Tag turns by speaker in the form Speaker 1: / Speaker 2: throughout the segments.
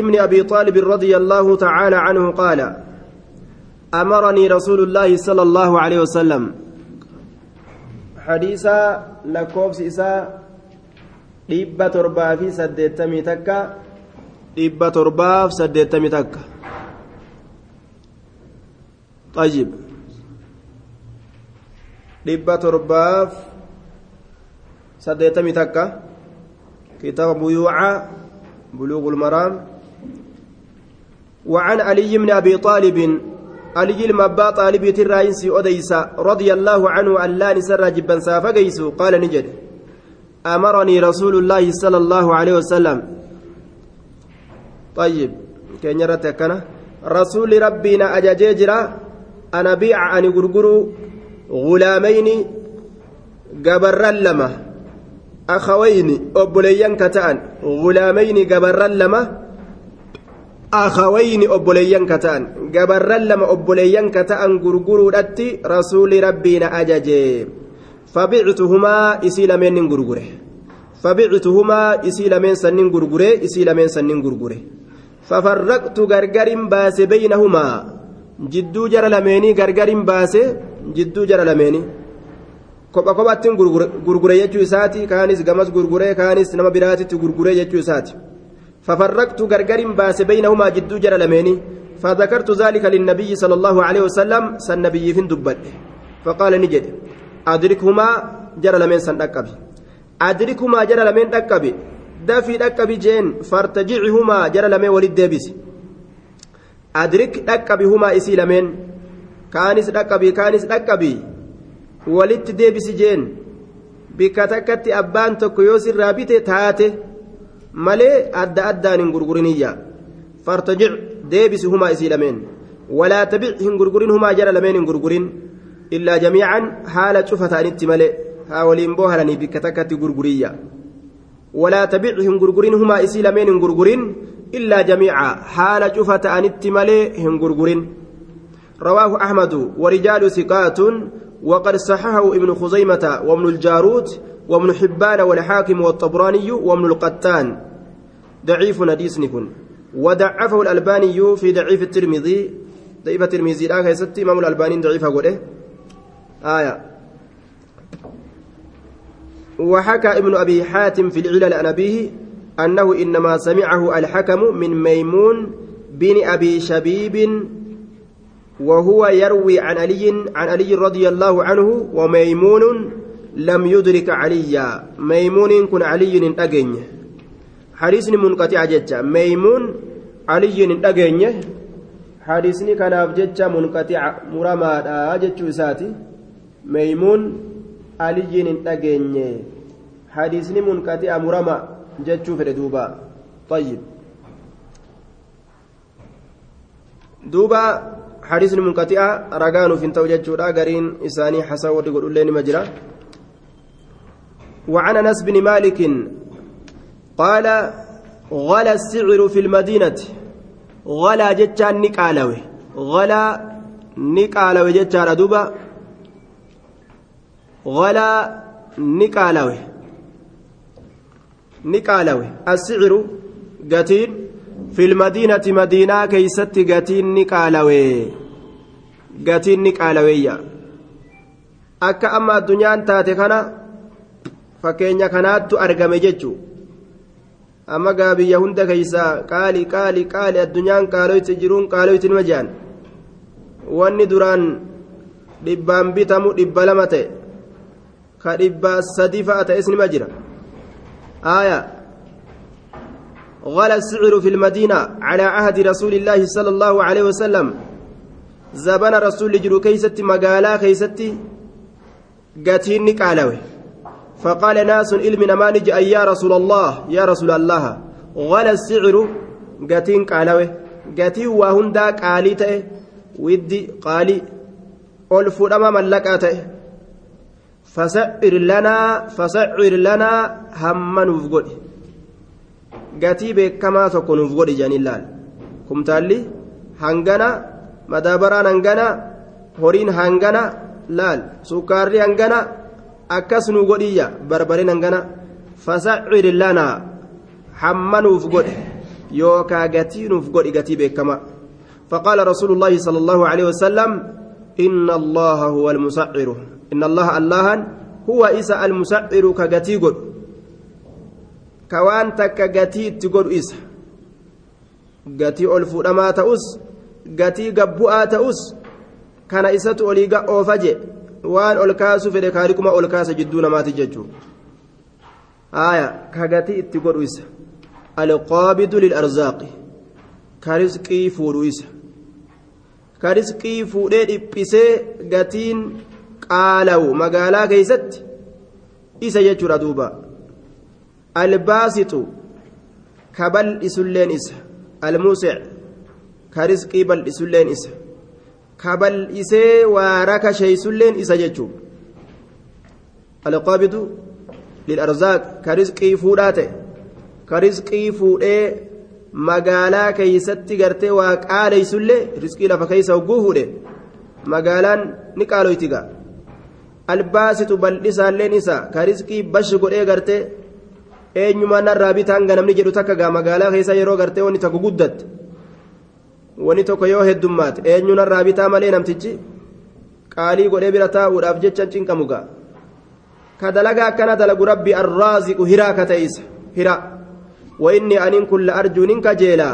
Speaker 1: ابن أبي طالب رضي الله تعالى عنه قال أمرني رسول الله صلى الله عليه وسلم حديث لكوبس إساء dhibba torbaa fi saddeettamii takka dhibba torbaaf saddeettamii takka طيب dhibba torbaaf saddeettamii takka kitaaba buyuuca بلوغ المرام وعن علي بن أبي طالب علي المبا طالب تراينس أديسا رضي الله عنه ألا نسر جبا سافقيس قال نجد أمرني رسول الله صلى الله عليه وسلم. طيب كأن يرتكنا رسول ربنا أجاجيجرا أنا بيع أن غرغرو غلامين gabra lama أخوين obboleeyyan ka ta'an غلامين gabra lama أخوين obboleeyyan ka ta'an. gabra lama obboleeyyan ka ta'an gurguruurratti رسول Rabbi na ajaje. فبعتهما isii lamaan gurgure. فبعتهما isii lamaan saniin gurgure isii lamaan saniin gurgure. ففرقت gargar baase بينهما. jidduu jara lameenii gargar baase jidduu jara lameenii kopha kophattiin gurgure jechuu isaati kaanis gamas gurguree kaanis nama biraatitti gurguree jechuu isaati ففرقت gargar baase بينهما jidduu jara lameenii فذكرت ذلك للنبي صلى الله عليه وسلم sa nabiif dubbadhe. فقال ni jedhe أدركهما jara lamaan san aqqabi أدركهما jara lamaan aqqabi dafii aqqabi jedheen فارتجعهما jara lamaan wal deebis أدرك أكبهما إسي لمن كانس أكبي كانس أكبي ولد ديبس جين tokko yoo sirraa bite taate malee adda addaan hin gurguriniyya fartajic deebisi humaa isii lameen walaa tabic hin gurgurin humaa jara lameen hin gurgurin illaa jamiican haala cufa ta'anitti malee haa waliin booharanii bikka takkatti gurguriyya walaa tabic hin gurgurin humaa isii lameen hin gurgurin illaa jamiica haala cufa ta'anitti malee hin gurgurin رواه أحمد ورجال ثقات وقد صححه ابن خزيمة وابن الجارود وابن حبان والحاكم والطبراني وابن القتان ضعيف حديث نكن وضعفه الألباني في ضعيف الترمذي. ضعيف الترمذي لا كيست إمام الألباني ضعيف قوله آية؟ وحكى ابن أبي حاتم في العلل عن أبيه أنه إنما سمعه الحكم من ميمون بن أبي شبيب وهو يروي عن علي عن علي رضي الله عنه وميمون لم يدرك عليا. ميمون كن علي أجن حديث منقطع جتا ميمون علي أجن حديثني كان أبجتا منقطع مرمى أجت ساتي ميمون علي أجن حديثني منقطع مرمى جتشو في دوبا طيب دوبا حديث منقطع رجان في توجد غارين إساني حسن ودقل اللين مجرى وعن أنس بن مالك قال غلا السعر في المدينة غلا جتان نقالوي غلا نقالوي جتان دوبا غلا نقالوي نقالوي السعر قتيل في المدينة مدينة كيست قتين نقالوي قتين نقالوية akka amma addunyaan taate kana fakkeenya kanaattu argame jechu Amma gaa biyya hunda keeysaa qaali qaali qaali addunyaan qaaloyti jiruun qaaloyti nima jehan wanni duraan dhibbaan bitamu dhibba lama ta'e ka dhibba sadi fa'a ta'es nima jira aayaa غلا السعر في المدينة على عهد رسول الله صلى الله عليه وسلم zabana رسول jiru keessatti magaalaa keessatti gatiin qaalawe فقال الناس ilmi namaa ni jedhe يا رسول الله يا رسول الله. غلا السعر قاتين قالوي قاتين وهندا قالي تأه. ودي قالي ألف أما ملكاته فسعر لنا فسعر لنا هم نفقل gatii beekamaa tokko nuuf godhi jedhanii laal kumtaalli hangana madaabaraan hangana horiin hangana laal sukkaarri hangana akkas nuu godhiyya? Barbareen hangana fasaccir lanaa hamma nuuf godhe يوكا قتينوف قد قتي بكما فقال رسول الله صلى الله عليه وسلم إن الله هو المسعر إن الله الله هو إسا المسعر كقتي قد كوان تك قتي تقول إسا قتي ألفو لما تأس قتي قبؤا تأس كان إسات waan ol kaasu fedhe kaarikuma ol kaasa jidduu namaati jechuudha aaya kagati itti godhu isa. Alqaabidu lilarzaaqi karisqii fuudhu isa. Karisqii fuudhee dhiphisee gatiin qaalawu magaalaa keeysatti isa jechuudha duuba. Albaasitu kabal isulleen isa. Almuusic bal isulleen isa. Ka bal'isee waa rakasheeysulleen isa jechuu alqaabidu lilarzaaq ka risqii fuudhaa ta'e. Ka risqii fuudhee magaalaa keeysatti gartee waa qaaleysullee riskii lafa keeysa hogguu fuudhe magaalaan ni qaaloytiga albaasitu bal'isaalleen isa ka riskii bashi godhee gartee eenyumaa narraa bitaan ganamni jedhu takka gaa magaalaa keessa yeroo gartee wanni tokko guddatte wanni tokko yoo heddummaate eenyu narraa bitaa malee namtichi qaalii godhee bira taa'uudhaaf jecha cinqamu gaa ka dalagaa akkana dalagu rabbi arraaziqu hiraa ka ta'e isa hiraa وإني أن كل أرجو منك جيلا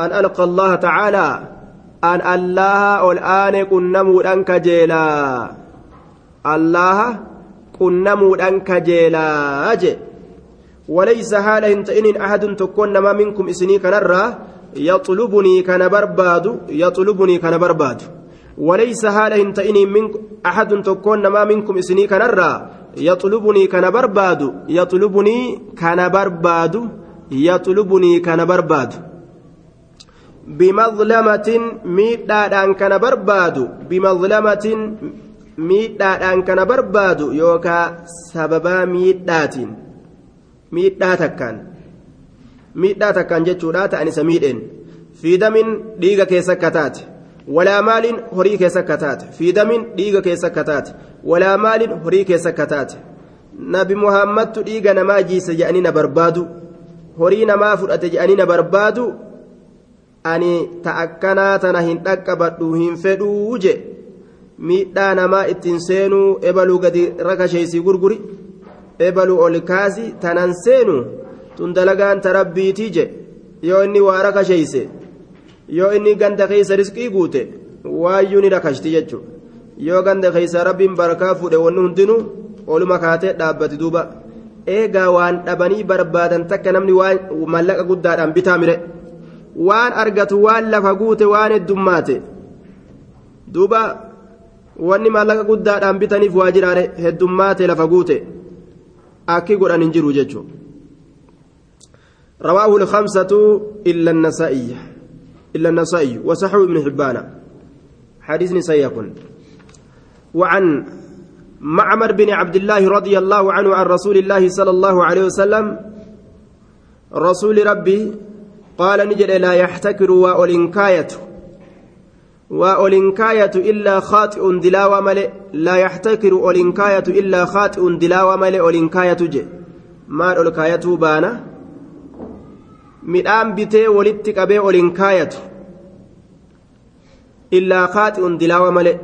Speaker 1: أن ألقى الله تعالى أن الله والآن كنمو أنك جيلا الله كنمو أنك جيلا أجي وليس حال إن أحد تكون ما منكم إسني كنرى يطلبني كان برباد يطلبني كان برباد وليس حال إن من أحد تكون ما منكم إسني كنرى يطلبني كان برباد يطلبني كان برباد yaxlubunii kana barbaadu bimadlamatin miidhaadhaan kana barbaadu bimadlamatin miidhaadhaan kana barbaadu yookaa sababaa miidhaatiin miidhaa takkaan miidhaa takkaan jechuudha ta'an isa miidheen fiidamin dhiiga keessa akka taate walaa maaliin horii keessa akka taate fiidamin dhiiga keessa akka taate walaa maaliin horii keessa akka taate nabi muhammadtu dhiiga namaa jiise jedhanii na barbaadu horii namaa fudhate jedhanii na barbaadu ani ta akkanaa tana hin dhaqqabadhu hin fedhuu je miidhaa namaa ittiin seenuu ebaluu gadi rakasheeysii gurguri ebaluu ol kaasi tanan seenu tun dalagaan ta rabbiitii je yoo inni waa rakasheeyse yoo inni ganda keeysa risqii guute waayyuu ni rakashti jechu yoo ganda keeysa rabbiin barakaa fuudhe wanni hundinuu oluma kaatee dhaabbati duuba. Eegaa waan dhabanii barbaadan takka namni waan mallaqa guddaadhaan bitaa mire. Waan argatu waan lafa guute waan heddummaate. Duuba wanni mallaqa guddaadhaan bitaniif waa jiraare heddummaate lafa guute. Akki godhan hin jiru jechuudha. رواه الخمسة إلا النسائي إلا النسائي وصححه ابن حبان. حديث سيكون وعن معمر بن عبد الله رضي الله عنه عن رسول الله صلى الله عليه وسلم رسول ربي قال نجد لا يحتكر وأولنكاية وأولنكاية إلا خاطئ دلاوة ملئ لا يحتكر أولنكاية إلا خاطئ دلاوة ملئ أولنكاية جي. ما أولنكاية بانا؟ Midhaan bitee walitti qabee ol hin kaayatu. Illaa khaaxi'un dilaawa malee.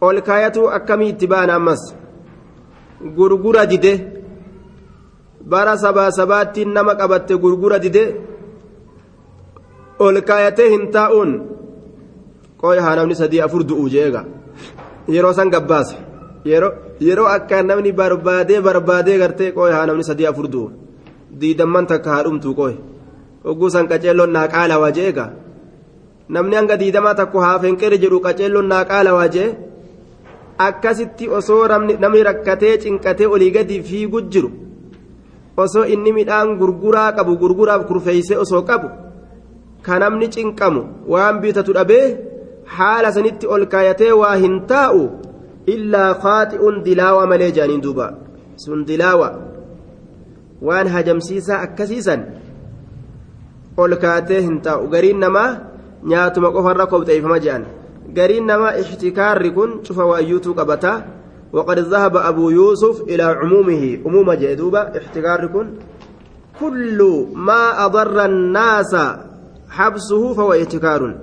Speaker 1: Ol kaayatu akkamii itti baana ammas? Gurgura dide. Bara sabaa sabaatti nama qabatte gurgura dide. Ol kaayatee hin taa'uun. Qooy haa namni sadii afur du'u jeega. Yeroo san gabbaasa yeroo akka namni barbaadee barbaadee gartee qooy haa namni sadii afur du'u. Diidamman takka haa dhumtu qoy hogguu san qaceelloon naa qaalawaa jeega namni hanga diidamaa takko haa fenqere jedhu qaceelloon naa qaalawaa jee? Akkasitti osoo namni rakkatee cinqatee olii gadi fiigu jiru osoo inni midhaan gurguraa qabu gurguraaf kurfeeysee osoo qabu ka namni cinqamu waan bitatu dhabee haala sanitti ol kaayatee waa hin taa'u illaa khaaxi'uun dilaawa malee jaaniin duuba. Sun dilaawa waan hajamsiisaa akkasiisan ol kaatee hin taa'u gariin namaa nyaatuma qofarra kobxeeffama jedhan gariin namaa ixtikaarri kun cufa waayyuutuu qabata وقد ذهب أبو يوسف إلى عمومه عموم جدوبة احتكار كن كل ما أضر الناس حبسه فهو احتكار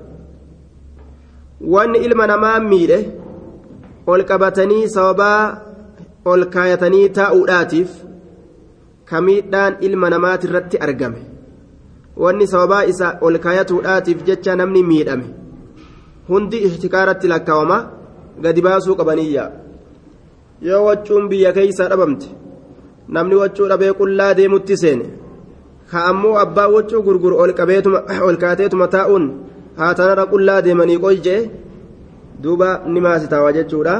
Speaker 1: وأن إلما نما ميله sababaa ol kaayatanii taa'uudhaatiif kamiidhaan ilma namaati irratti argame. Wanni sababaa isa ol kaayatuudhaatiif jecha namni miidhame. Hundi ihtikaaratti lakkaawama gadi baasuu qabaniyya yoo waccuun biyya keeysaa dhabamte namni waccuu dhabee qullaa deemutti seene ka ammoo abbaa waccuu gurguru ol kaateetuma taa'uun haatanarra qullaa deemanii qoyjee duuba ni maasitaawa jechuudha.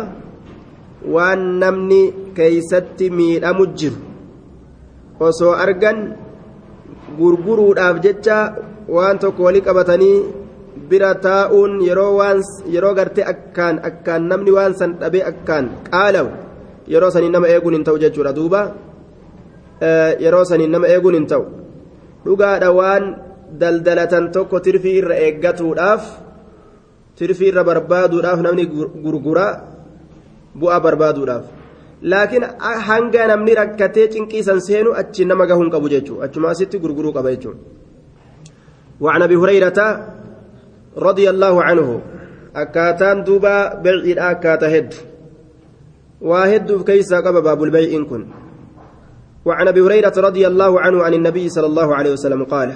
Speaker 1: Waan namni keeysatti miidhamu jiru osoo argan gurguruudhaaf jecha waan tokko walii qabatanii bira taa'uun yeroo gartee akkaan akkaan namni waan san dhabee akkaan qaalawu yeroo saniin nama eeguun hin ta'u jechuudha duuba yeroo saniin nama eeguun hin ta'u dhugaadha waan daldalatan tokko tirfii irra eeggatuudhaaf tirfii irra barbaaduudhaaf namni gurgura bu'aa barbaaduudhaaf laakiin hanga namni rakkatee cinqiisan seenu achi nama gahuu hin qabu jechuudha. Achuma asitti gurguruu qaba jechuudha. ابي هريره رضي الله عنه اكاتان دوبا بيع اكاتا هد واحد كيسا قبا باب البيع ان كن وعن ابي هريره رضي الله عنه عن النبي صلى الله عليه وسلم قال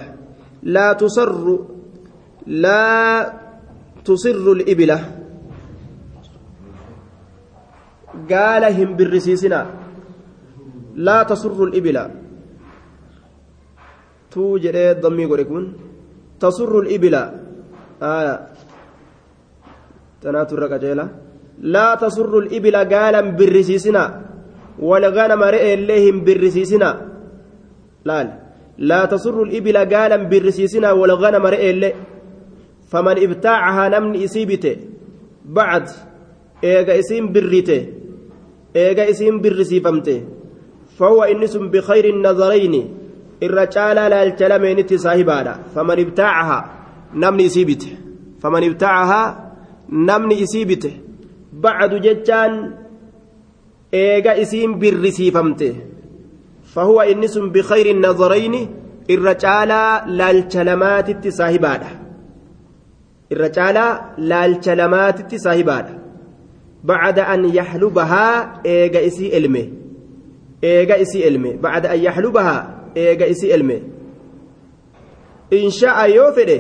Speaker 1: لا تصر لا تصر الإبلة قال هم بالرسيسنا لا تصر الإبلة توجد ضمي يكون تصر الإبلة آية تناتر رقجيلة لا تصر الإبلة قال بالرسيسنا والغنم رئي الليهم بالرسيسنا لا لا تصر الإبل قال بالرسيسنا والغنم رئي الليهم فمن ابتاعها نمن إسيبته بعد إيغا إسيم برته إيغا إسيم برسيفمته فهو إنس بخير النظرين الرجال لا الكلمين صاحبانا فمن ابتاعها نمن إسيبته فمن ابتاعها نمن إسيبته بعد ججان إيغا إسيم برسيفمته فهو إنس بخير النظرين الرجال لا الكلمات صاحبانا irra caalaa laalcha lamaatitti saahibaadha. Bacda an yaxlubahaa eega isii elme eega isii elme bacda an yaxlubahaa eega isii elme insha'a yoo fedhe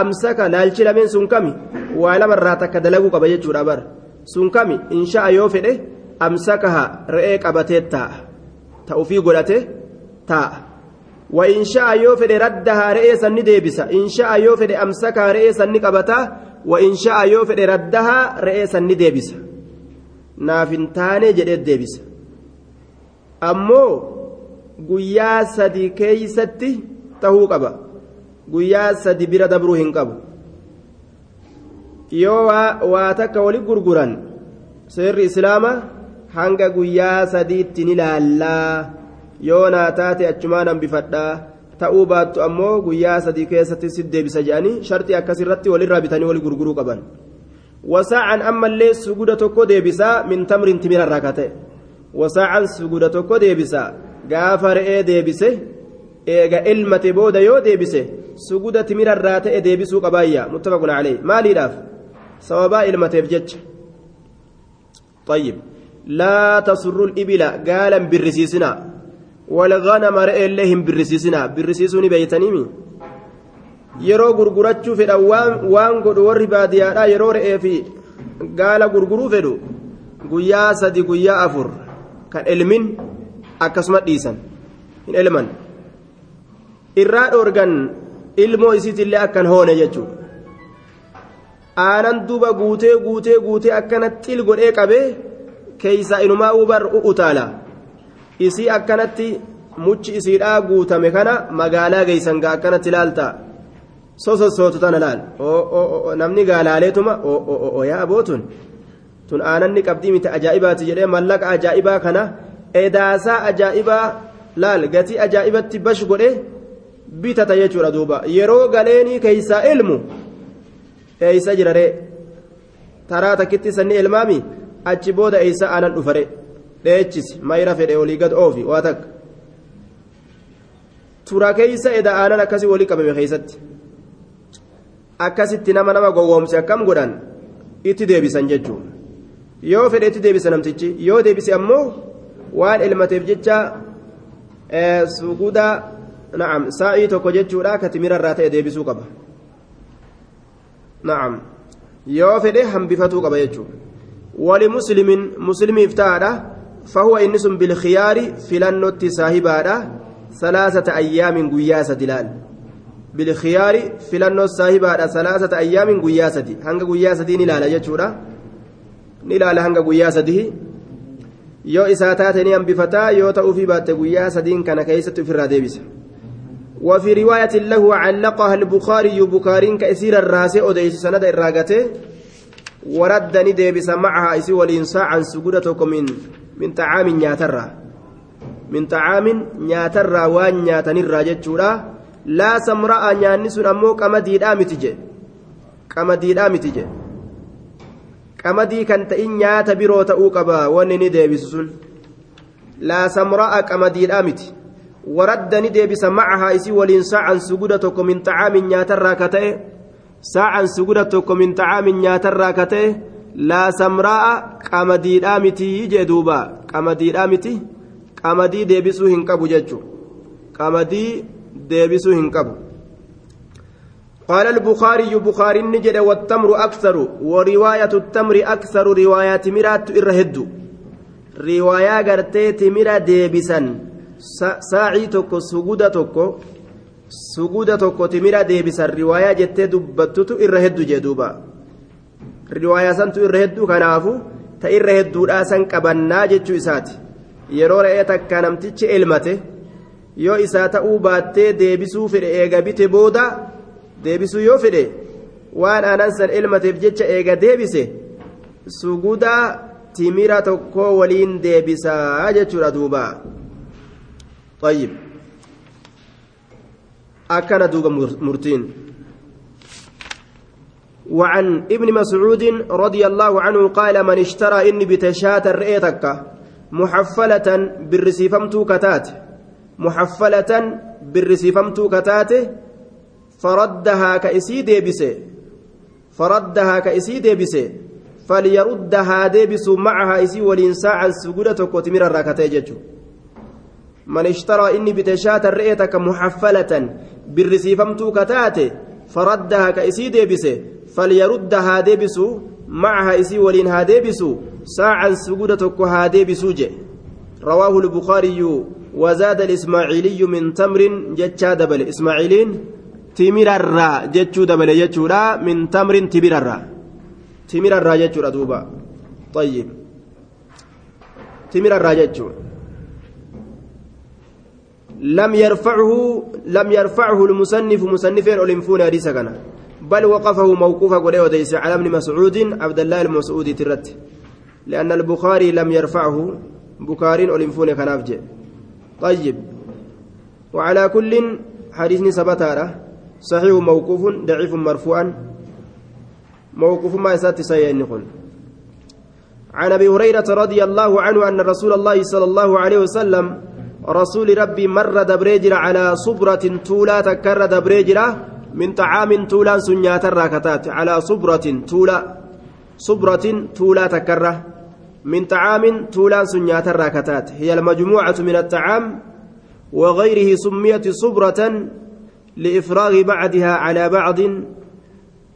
Speaker 1: amsaka laalchi lameen sun kami waa lamarraa takka dalaguu qaba jechuudha bar sun kami insha'a yoo fedhe amsakaha re'ee qabatee taa'a ta'ufii godhate taa'a وإن شاء يوفد ردها رئيسا نديبسا إن شاء يوفد أمسكها رئيسا نقبتا وإن شاء يوفد ردها رئيسا نديبسا naaf hin taane jedhee deebisa. Ammoo guyyaa sadi keeysatti tahuu qaba. Guyyaa sadi bira dabruu hin qabu. Yoo waa takka wali gurguran seerri islaama hanga guyyaa sadiitti ni laallaa. Yoo naa taate achumaan hambifadhaa. Ta'uu baattu ammoo guyyaa sadii keessatti si deebisa jedhanii shartii akkasirratti walirraa bitanii wali gurguruu qaban. Wasaa'an ammallee suguda tokko deebisaa min tamrin timirarraa ka ta'e wasaa'an suguda tokko deebisaa gaafa re'ee deebise eega ilmate booda yoo deebise suguda timirarraa ta'e deebisuu qabaayya muttafaqun calee maaliidhaaf sababaa ilmateef jecha طيب لا تسر الإبل قالا بالرسيسنا والغنم رئي اللهم بالرسيسنا بالرسيسوني بيتنيمي yeroo gurgurachuu fedhan waan godhu warri baadiyyaadhaa yeroo re'ee fi gaala gurguruu fedhu guyyaa sadi guyyaa afur kan elmin akkasuma dhiisan. Hin elman. Irraa dhoorgan ilmoo isiitillee akkan hoone jechuudha. Aanan duba guutee guutee guutee akkana xil godhee qabee keeysa inumaa ubar utaala isii akkanatti muchi isiidhaa guutame kana magaalaa geeysan gaa akkanatti ilaalta sosossootu tana laal namni gaalaaleetuma yaa abootun tun aananni qabdii miti ajaa'ibaati jedhee mallaqa ajaa'ibaa kana edaasaa ajaa'ibaa laal gatii ajaa'ibatti bash godhe bitata jechuudha duuba yeroo galeenii keeysaa ilmu eeysa jirare taraa takkitti sanni ilmaami achi booda eeysa aanan dhufare dheechisi mayra fedhe olii gad oofi waa takka tura keeysa eda'aanan akkasii walii qabame keeysatti akkasitti nama nama gowwoomse akkam godhan itti deebisan jechuun yoo fedhe itti deebisa namtichi yoo deebise ammoo waan elmateef jecha suguda na'am saa'ii tokko jechuudha ka timirarraa ta'e deebisuu qaba na'am yoo fedhe hambifatuu qaba jechuudha wali muslimin muslimiif ta'adha fahuwa inni sun bilkiyaari filannotti saahibaadha salaasata ayyaamin guyyaa sadi laal bilkiyaari filannoo saahibaadha salaasata ayyaamin guyyaa sadi hanga guyyaa sadii ni ilaala jechuudha ni ilaala hanga guyyaa sadii yoo isaa taate ni hambifataa yoo ta'uufii baatte guyyaa sadiin kana keessatti ofirraa deebisa وفي رواية له علقها البخاري بخارين كأسير الراسي أديس سند الراقته وردني ديبس معها إسي والإنساء عن سجودتكم من من طعام نياترا من طعام نياترا وان نياتني laa samra'a nyaanni sun ammoo qamadiidhaa miti je' qamadiidhaa miti je' qamadii kan ta'in nyaata biroo ta'uu qaba wanni ni deebisu sun laa samra'a qamadiidhaa miti. Waradda ni deebisa macahaa isii waliin saacan suguda tokko min xacaamin nyaatarraa ka ta'e? Saacan suguda tokko min xacaamin nyaatarraa ka ta'e? Laa samra'a qamadiidhaa miti jee duuba? Qamadiidhaa miti? Qamadii deebisuu hin qabu jechuudha qamadii. قمدي ديبسو هنكبو قال البخاري بخاري نجد والتمر أكثر ورواية التمر أكثر روايات مرات إرهدو رواية قرتي تمرة ديبسا saacii tokko suguda tokko suguda tokko timira deebisan riwaayaa jettee dubbattutu irra hedduu jee duuba riwaayaa santu irra hedduu kanaafu ta irra hedduudhaa san qabannaa jechuu yoo isaa ta'uu baattee deebisuu fedhe eega bite booda deebisuu yoo fedhe waan aanan san elmateef jecha eega deebise suguda timira tokko waliin deebisaa jechuudha duuba. طيب أكن دوب مرتين وعن ابن مسعود رضي الله عنه قال من اشترى إني بتشاة الرئيتك محفلة بالرسيفمتو كتات محفلة بالرسيفمتو كتات فردها كإسي ديبسي فردها كإسي ديبسي فليردها ديبس معها إسي ولإنساعا سجودة كوتمير الراكتي من اشترى إني بتشاة الرئيتك محفلة بالرسيفمتو كتاتي فردها كإسي ديبسي فليردها ديبسو معها إسي ولين هاديبسو ساعا هاديبسو جي رواه البخاري وزاد الإسماعيلي من تمر جتشا دبل. إسماعيلين تمر الرا جتشو دبل جتشو من تمر تبر الرا تمر الرا جتشو دوبا. طيب. تمر الرا جتشو. لم يرفعه لم يرفعه المصنف مصنفين أولمفون كان. بل وقفه موقوفا قد وديس على ابن مسعود عبد الله المسعود ترت. لأن البخاري لم يرفعه. بكارين أولمفون كنافج طيب. وعلى كل حديث ثبت صحيح موقوف ضعيف مرفوعا. موقوف ما يسات سيئن عن أبي هريرة رضي الله عنه أن رسول الله صلى الله عليه وسلم رسول ربي مر دبريجر على صبرة تولا تكر دبريجر من طعام تولا سنيات الراكتات على صبرة تولا صبرة تولا تكر من طعام تولا سنيات الراكتات. هي المجموعة من الطعام وغيره سميت صبرة لإفراغ بعدها على بعض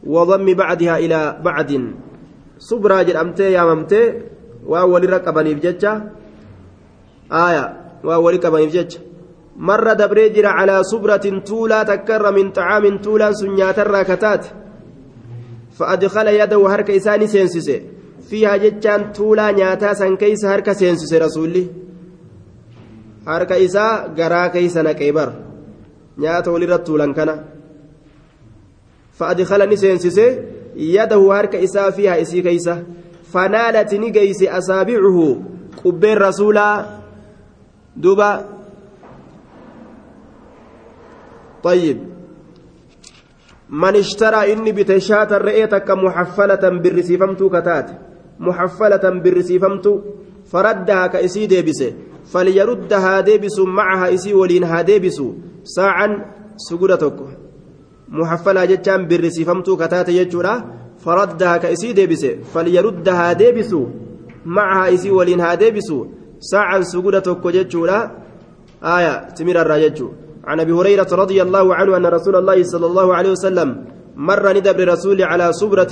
Speaker 1: وضم بعدها إلى بعد. صبرة جرمتي يا ممتي. وأول ركبني بججة آية. waa wali qabaniif jecha marra dabree jira calaa subratin tuulaa takkarra min xacaamin tuulaan sun nyaatarraa kataate fa'adkala yadahu fiihaa jechaan tuulaa nyaataa san keeysa harka seensise rasuulli harka isaa garaa keeysa naqee bar nyaata walirra tuulan kana fa'adkala ni seensise yadahu harka isaa fiihaa isii keeysa fanaalati ni geeyse asaabicuhu qubbeen rasuulaa دوبا طيب من اشترى إني بتشات الرئيتك محفلة بالرسيفمتو كتات محفلة بالرسيفمتو فردها كإسي ديبسه فليردها ديبس معها إسي ولينها ديبس birrisiifamtuu kataate jechuudha faraddaha ka isii deebise falyarudda haa deebisu macahaa isii waliin haa deebisu saacan suguda tokko jechuudha آية تمر الراجج عن أبي هريرة رضي الله عنه أن رسول الله صلى الله عليه وسلم مر ندبر رسول على صبرة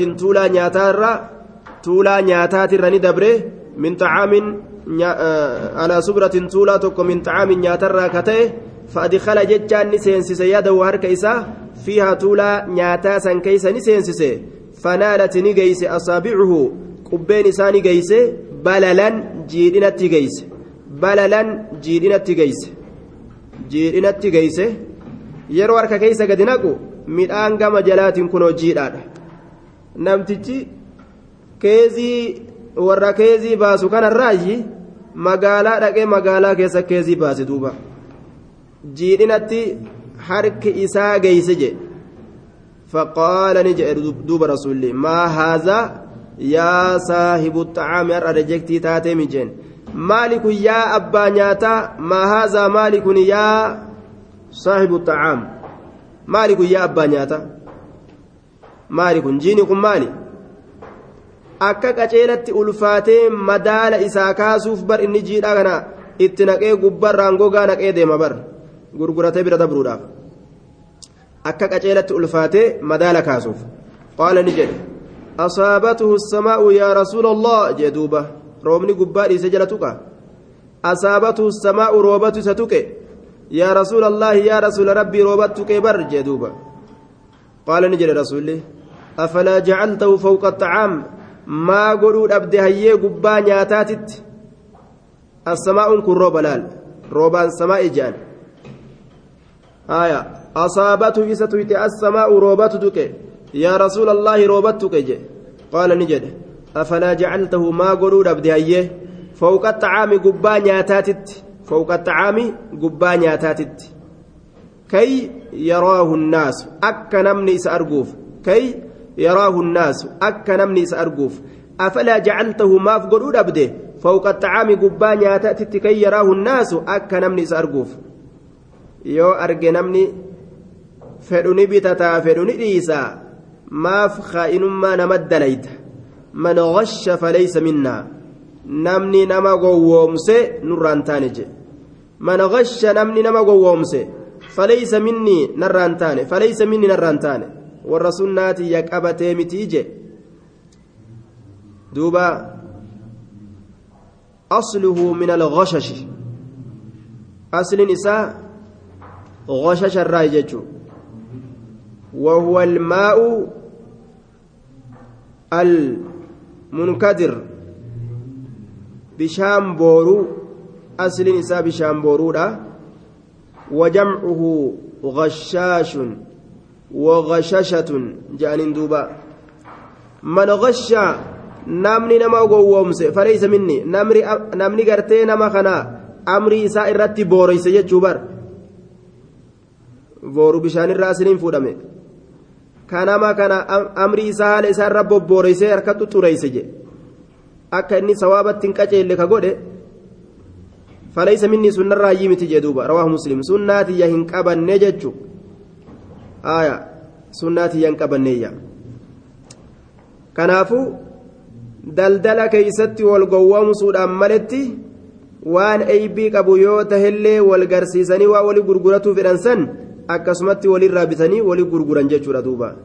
Speaker 1: tuulaa nyaataatirra ni dabre min xacaamin alaa subratin tuulaa tokko min xacaamin nyaatarraa katae fa'adikala jechaan ni seensise. Yaadahu harka isaa fiihaa tuulaa nyaataa san keeysa ni seensise. Fanaalati ni geeyse asaabicuhu qubbeen isaa ni geeyse balalan jiidhinatti geeyse. Balalan jiidhinatti geeyse. Jiidhinatti geeyse. Yeroo harka keeysa gadi naqu midhaan gama jalaatiin kunoo jiidhaadha. Namtichi keezii warra keezii baasu kanarraayi magaalaa dhaqee magaalaa keessa keezii baase duuba jiidhinatti harki isaa geeyse jedhe فقال نجأ دوب رسولي ما هذا يا صاحب الطعام أرى جكتي تاتي مجين مالك يا أبا نياتا ما هذا مالك يا صاحب الطعام مالك يا أبا نياتا مالك جينكم مالي akka qaceelatti ulfaatee madaala isaa kaasuuf bar inni jiidhaa kana itti naqee gubbarraan gogaa naqee deema bar gurguratee bira dabruudhaaf akka qaceelatti ulfaatee madaala kaasuuf qaala ni jedhe asaabatuhu samaa'u yaa rasuula allah jee duuba roobni gubbaa dhiise jala tuqa asaabatuhu samaa'u roobatu isa tuqe yaa rasuula yaa rasuula rabbii roobat tuqee bar jee duuba qaala ni jedhe rasuulli afalaa jacaltahu fawqa axacaam maa godhuu dhabde hayyee gubbaa nyaataatitti assamaa'uun kun rooba laal? Roobaan samaa'i je'an haya asaabatu isa tuyte assamaa'u roobatu tuqe. Yaa rasuula allaahi roobat tuqe je qaala ni jedhe. Afalaa jacaltahu maa godhuu dhabde hayyee? Fawqa axacaami gubbaa nyaataatitti. Fawqa axacaami gubbaa nyaataatitti. Kay yaraahu nnaasu? Akka namni isa arguuf. Kay يراه الناس أكا نمني سأرقوف. أفلا جعلته ماف قلوا أبده؟ فوق الطعام قبانيا تأتي كي يراه الناس أكا نمني سأرقوف. يو أرقى نمني. فدني بتتا فدني ليسا ماف خائن ما نمد ليت من غش فليس منا. نمني نما قوومس نران تانج من غش نمني نما قوومس فليس مني نران تاني فليس مني نران تاني warra sunnaatiyya qabatee mitii je duuba asluhu min alghashashi aslin isaa الراي جتشو وهو الماء المنكدر بشام بورو أصل نساء بشام بورو وجمعه غشاش وغششة جانين دوبا من غش نامني نما غوومس فليس مني نمري نامني غرتي نما خنا امري isaa irratti booreyse jechuu bar booru bishaan irraa isiniin fuudhame kanama kana amrii isaa haala isaa irra bobbooreyse harka xuxureyse je akka inni sawaabatti hin qaceelle ka godhe فليس مني سنة رايي متي جدوبا رواه مسلم سناتي يهن قبن نججو آية سناتي ينقبنية. كنافو دلدل كيستي والقوام waan eybii qabu yoo tahillee wal garsiisanii waa wali gurguratu fedhan san akkasumatti walirraa bitanii wali gurguran jechuudha duuba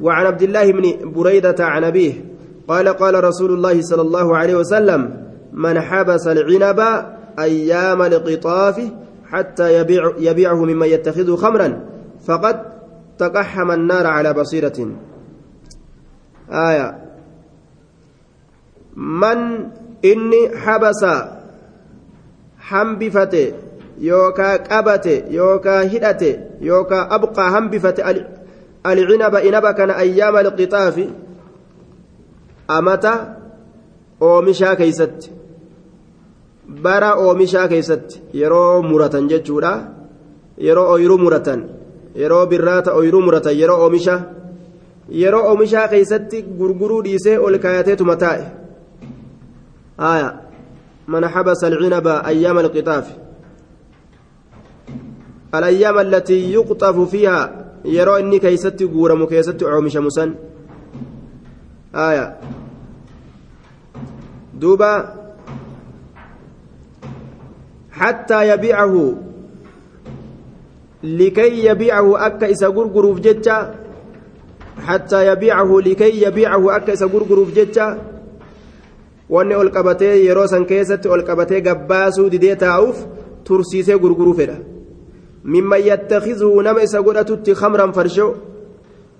Speaker 1: وعن عبد الله بن بريدة عن أبيه قال قال رسول الله صلى الله عليه وسلم من حبس العنب أيام القطاف حتى يبيع يبيعه ممن يتخذه خمرا فقد تقحم النار على بصيرة آية من إني حبس hambifate yookaa qabate yookaa hidhate yookaa abqaa hambifate alcinaba inaba kana ayyaama alqixaafi amata oomishaa keeysatti bara oomishaa keeysatti yeroo muratan jechuudha yeroo oyiruu muratan yeroo birraata oyiruu muratan yeroo oomisha yeroo oomishaa keeysatti gurguruu dhiisee ol kaayateetuma taa'e aayaa من حبس العنب أيام القطاف الأيام التي يقطف فيها يرى إني كيست قورم كيست عومش مسن آية دوبا حتى يبيعه لكي يبيعه أكا إسا غرغروف جتة حتى يبيعه لكي يبيعه أكا إسا غرغروف جتة wanni ol qabatee yeroo san keessatti ol qabatee gabbaasuu didee taa'uuf tursiisee gurguruu fedha mimman yattakizuhu nama isa godhatutti khamran farshoo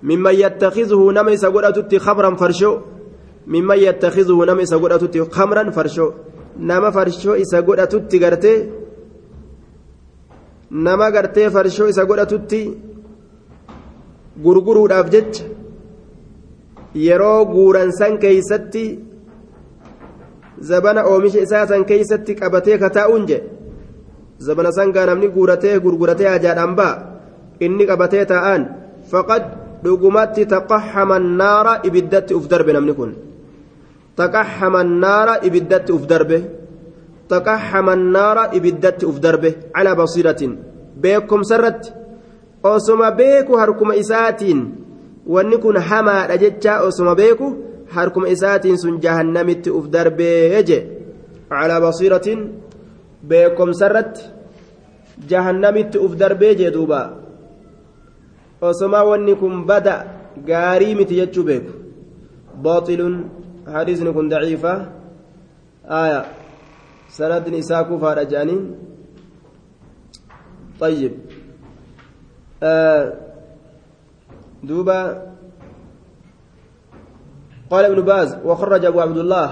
Speaker 1: mimman yattakizuhu nama isa godhatutti khamran farshoo mimman yattakizuhu nama isa godhatutti khamran farshoo nama farshoo isa godhatutti gartee nama gartee farshoo isa godhatutti gurguruudhaaf jecha yeroo guuran san keeysatti zabana oomisha isaa san keeysatti qabatee kataa'uun jedhe zabana sangaa namni guuratee gurguratee hajaadhaan ba'a inni qabatee taa'an faqad dhugumatti taqaxama annaara ibiddatti uf darbe namni kun. Taqaxama annaara ibiddatti uf darbe darbe calaa basiiratin beekumsarratti osoma beeku harkuma isaatiin wanni kun hamaadha jecha osoma beeku harkuma isaatiin sun jahannamitti uf darbee je calaa basiiratin beekomsarratti jahannamitti uf darbee jee duuba osoma wanni kun bada gaarii miti jechuu beeku baaxilun hadiisni kun daciifa sanadni isaa kufaadha jedhaniin طيب. آه دوبا. قال ابن باز وخرج أبو عبد الله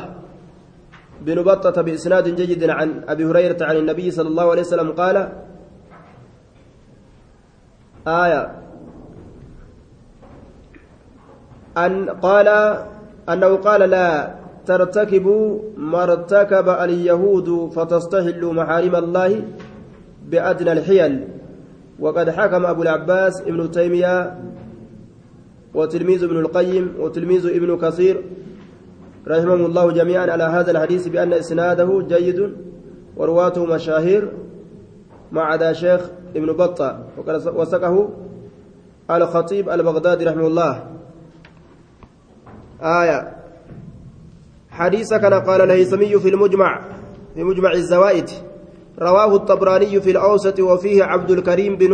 Speaker 1: بن بطة بإسناد جيد عن أبي هريرة عن النبي صلى الله عليه وسلم قال آية. أن قال أنه قال لا ترتكبوا ما ارتكب اليهود فتستحلوا محارم الله بأدنى الحيل. وقد حكم أبو العباس ابن تيمية وتلميذ ابن القيم وتلميذ ابن كثير رحمهم الله جميعا على هذا الحديث بأن إسناده جيد ورواته مشاهير ما عدا شيخ ابن بطة. وسقه الخطيب البغدادي رحمه الله. آية. حديث كان قال الهيثمي في المجمع في مجمع الزوائد رواه الطبراني في الأوسط وفيه عبد الكريم بن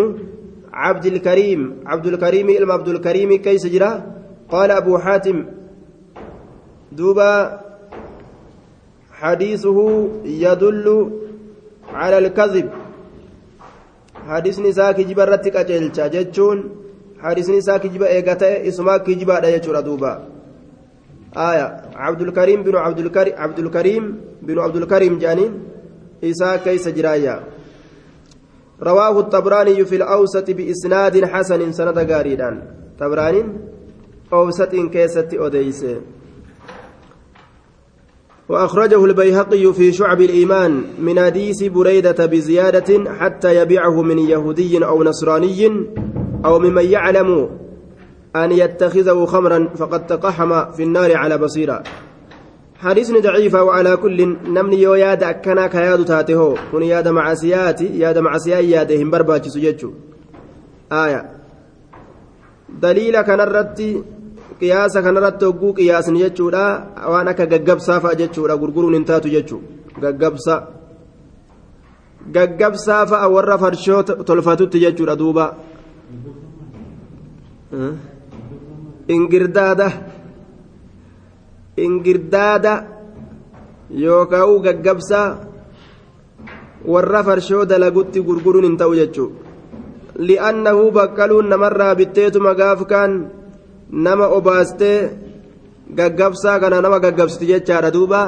Speaker 1: عبد الكريم عبد الكريم إلم عبد الكريم كيس جراه قال أبو حاتم دوبا حديثه يدل على الكذب. حديثني ساكي جبا رتك أجلتا جتشون حديثني ساكي جبا إيغتا اسما كجبا دا دوبا. آية. عبد الكريم بن عبد الكريم عبد الكريم بن عبد الكريم جانين. إساء كيس جرايا. رواه الطبراني في الأوسط بإسناد حسن سند غاريدان. طبراني أوسط كيست أوديس وأخرجه البيهقي في شعب الإيمان من حديث بريدة بزيادة حتى يبيعه من يهودي أو نصراني أو ممن يعلم أن يتخذه خمرا فقد تقحم في النار على بصيرة حديث ضعيفة وعلى كل نمني يو ياد أكنا كياد تاته كن ياد معسياتي ياد معسياي يادهم برباتي سججو آية دليل كان الرتي qiyaasa kanarratti hogguu qiyaasni jechuudha waan akka gaggabsaa fa'a jechuudha gurguruun hin taatu jechuudha gaggabsa gaggabsaa fa'a warra farshoo tolfatutti jechuudha duuba ingirdaada ingirdaada yookaan gaggabsaa warra farshoo dalagutti gurguruun hin ta'u jechuudha li'annahu baqqaluun namarraa bitteetuma gaafkaan. nama obaastee gaggabsaa kana nama gaggabsiti jechaadha duuba.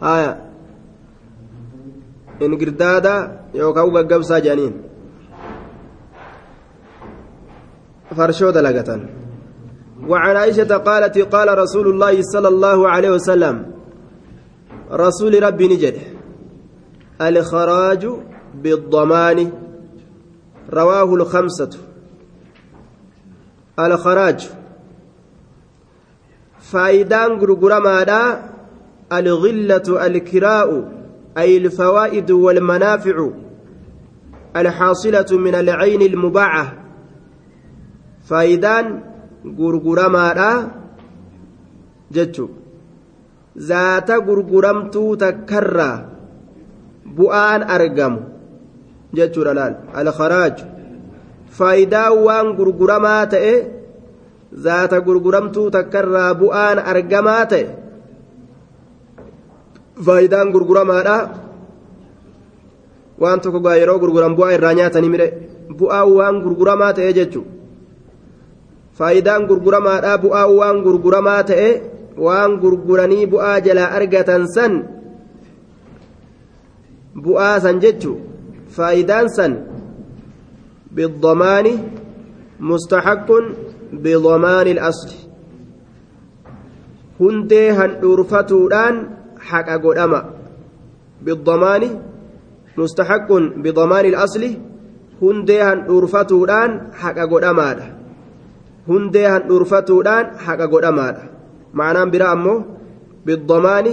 Speaker 1: Haya ingirdaada yookaan gaggabsaa jedhaniin. Farshoo dalagatan وعن عائشة قالت قال رسول الله صلى الله عليه وسلم رسول ربي نجد الخراج بالضمان رواه الخمسة. الخراج. فايدان غرغرمادا الغلة الكراء أي الفوائد والمنافع الحاصلة من العين المباعة. فايدان غرغرما جتشو ذات غرغرمتو تكرى بؤان أرقم جتشو رلال الخراج فايدا وان غرغرما تأه ذات غرغرمتو تكرى بؤان أرقما تأه faayidaan gurguramaadha waan tokko gaa yeroo gurguran bu'aa irraa nyaatanii mire bu'aa waan gurguramaa ta'e jechuudha faayidaan gurguramaadha bu'aa waan gurguramaa ta'e waan gurguranii bu'aa jalaa argatan san bu'aa san jechuudha faayidaan san biddomaani mustaxaqqun biddomaani asli hundee handhuurfatuudhaan. حق قدما بالضمان مستحق بضمان الأصل هنديهن أرفتودان حق قدما هنديهن أرفتودان حق قدما معناه برا أمو بالضمان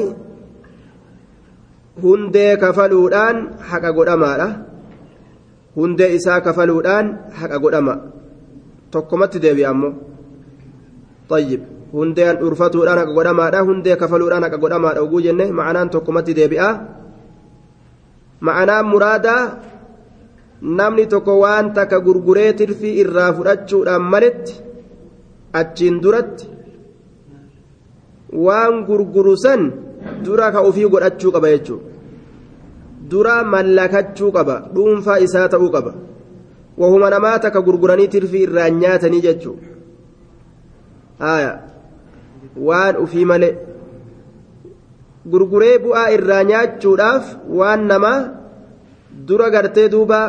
Speaker 1: hundee kafaluudhaan haqa godhamaadha hundee isaa kafaluudhaan haqa godhama tokkomatti deebi'a ammoo طيب hundeen dhurfatuudhaan haqa godhamaadha hundee kafaluudhaan haqa godhamaadha oguu jenne ma'anaan tokkumatti deebi'a ma'anaan muraadaa namni tokko waan takka gurguree tirfii irraa fudhachuudhaan maletti achiin duratti waan gurguru san dura ka ofii godhachuu qaba jechuudha. Dura mallakachuu qaba dhuunfaa isaa ta'uu qaba. Wahuma namaa takka gurguranii tirfii irraa nyaatanii jechuudha. waan ufii malee gurguree bu'aa irraa nyaachuudhaaf waan namaa dura gartee duuba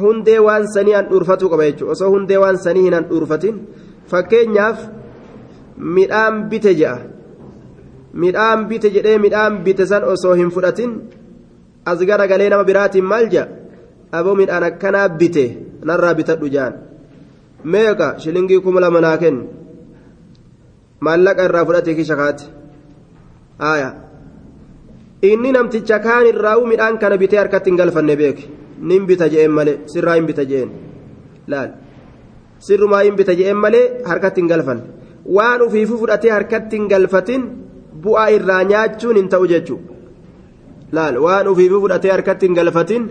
Speaker 1: hundee waan sanii han dhuurfatuu qaba jechuudha. Osoo hundee waan sanii hin han dhuurfatin fakkeenyaaf midhaan bite je'a midhaan bite jedhee midhaan bite san osoo hin fudhatin as gara galee nama biraatiin maal je'a aboo midhaan akkanaa bite narraa bitadhu jaan meeqa shilingii kuma lama naa kenni. maallaqa irraa fudhatee kisha kaate aya inni namticha kaan irraa'u midhaan kana bitee harkatti hin galfanne beeke nin bita je'een malee sirraa hin bita je'een laal sirrumaa hin bita je'een malee harkatti hin galfanne waan ufiifu fudhatee harkatti hin galfatin bu'aa irraa nyaachuun hin ta'u jechuudha laal waan ufiifu fudhatee harkatti hin galfatin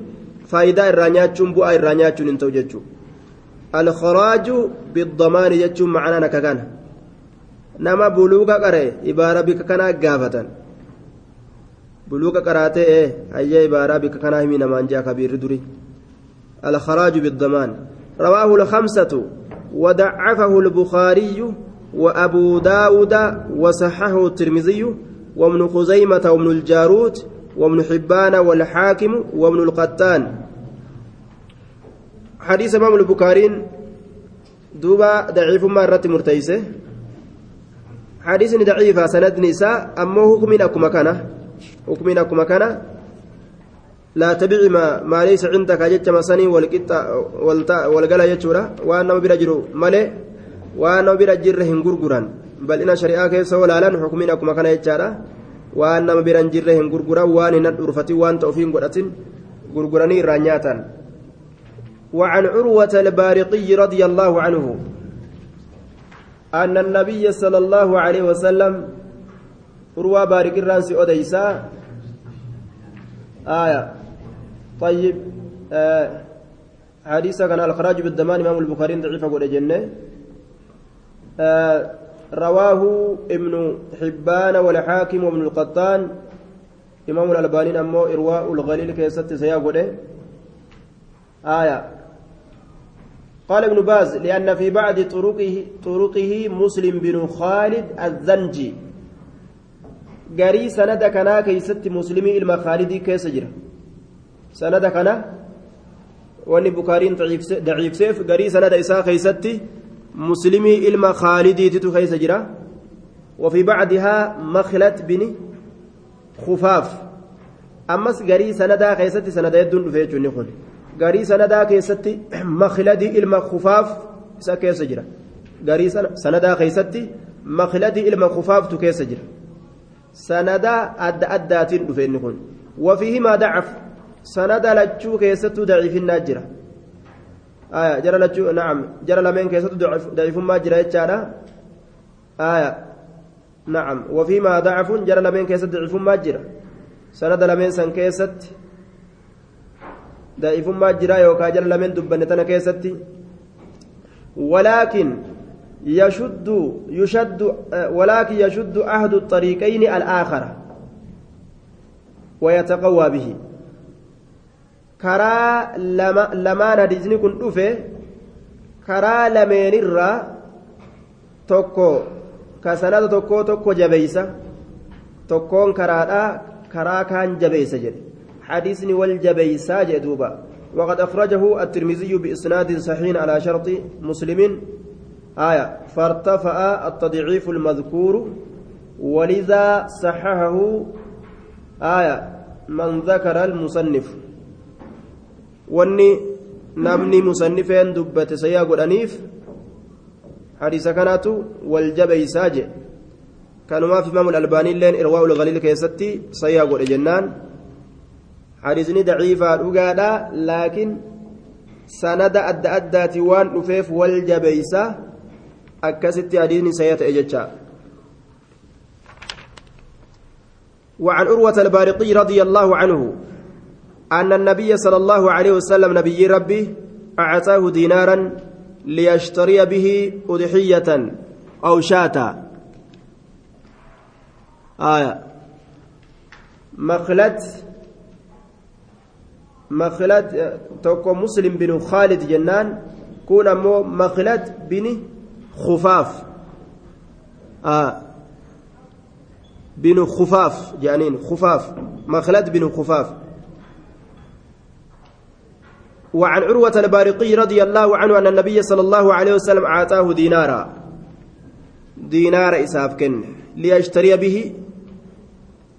Speaker 1: faayidaa irraa nyaachuun bu'aa irraa nyaachuun hin ta'u jechuudha alkharaaju biddamaani jechuun macanaan akka kana. nama buluuqa qaree ibaaraa bika kanaa gaafatan buluuqa qaraatee ee hayyee ibaaraa bika kanaa himi namaan jaa kabiirri duri الخراج بالضمان رواه الخمسة ودعفه البخاري وأبو داود وصححه الترمذي وابن خزيمة وابن الجارود وابن حبان والحاكم وابن القتان حديث إمام البخاري دوبا ضعيف مرة مرتيسة. حديث ضعيف سند نساء أما حكمنا كما كان حكمنا كما كان لا تبع ما, ما ليس عندك جت مسني والقلا يجورا وأنا برجل ملء وأنا برجل هنغرغران بل إن شريعة كيس ولا لن حكمنا كما كان يجارا. وأنا برجل هنغرغرا وأنا ندرفتي وأن توفين قرأتين غرغراني رانياتا وعن عروة البارقي رضي الله عنه أن النبي صلى الله عليه وسلم روى بارك الرانس أديسا آية. طيب آه حديث كان الخراج بالدمان إمام البخاري ضعيف أقول جنة. آه رواه ابن حبان والحاكم وابن القطان. إمام الألباني أمو إرواء الغليل كيست سيقول آية. قال ابن باز لأن في بعض طرقه طرقه مسلم بن خالد الزنجي. قري سند كنا كيست مسلمي إلما خالدي واني بكارين ضعيف سيف قري سند إساء كيستي مسلمي إلما خالدي تتو كيس جرا وفي بعدها مخلت بن خفاف أمس قري سندا كيستي سند يدن فيجو نخل garii sanadaa keessatti makladii ilma kufaaf isa keessa jira garii sanadaa keessatti makladii ilma kufaaftu keessa jira sanadaa adda addaatiin dhufe inni kun wafiihimaa dacaf sanada lachuu keessattuu daciifinnaa jira aya jara lachuu na'am jara lameen keessattuu daciifummaa jira jechaadha aya na'am wafiimaa dacafun jara lameen keessatti daciifummaa jira sanada lameen san keessatti daciifummaa jira yookaan jara lameen dubbanne tana keessatti ولكن يشد يشد ولكن يشد أحد الطريقين الآخر ويتقوى به karaa lamaan hadiisni kun dhufe karaa lameenirraa tokko ka sanada tokko tokko jabeeysa tokkoon karaadhaa karaa kaan jabeeysa jedhe jabeeysaa jedhe duuba وقد أخرجه الترمذي بإسناد صحيح على شرط مسلم آية فارتفع التضعيف المذكور ولذا صححه آية من ذكر المصنف wanni namni musannifeen dubbate sayyaa godhaniif hadiisa kanaatu wal jabeeysaa je kanumaaf imaamu albaaniilleen irwaa ulgaliil keessatti sayyaa godhe jennaan hadiisni daciifaa dhugaadha laakiin sanada adda addaati waan dhufeef wal jabeeysaa akkasitti hadiisni sayya ta'e jechaa وعن أروة البارقي رضي الله عنه أن النبي صلى الله عليه وسلم نبي ربي أعطاه دينارا ليشتري به أضحية أو شاة. آية. مخلت مخلت توكو مسلم بن خالد جنان كون مو مخلت بن خفاف. آه. بن خفاف جانين خفاف. مخلت بن خفاف. وعن عروة البارقي رضي الله عنه أن النبي صلى الله عليه وسلم أعطاه دينارا. دينار إساف كن ليشتري به.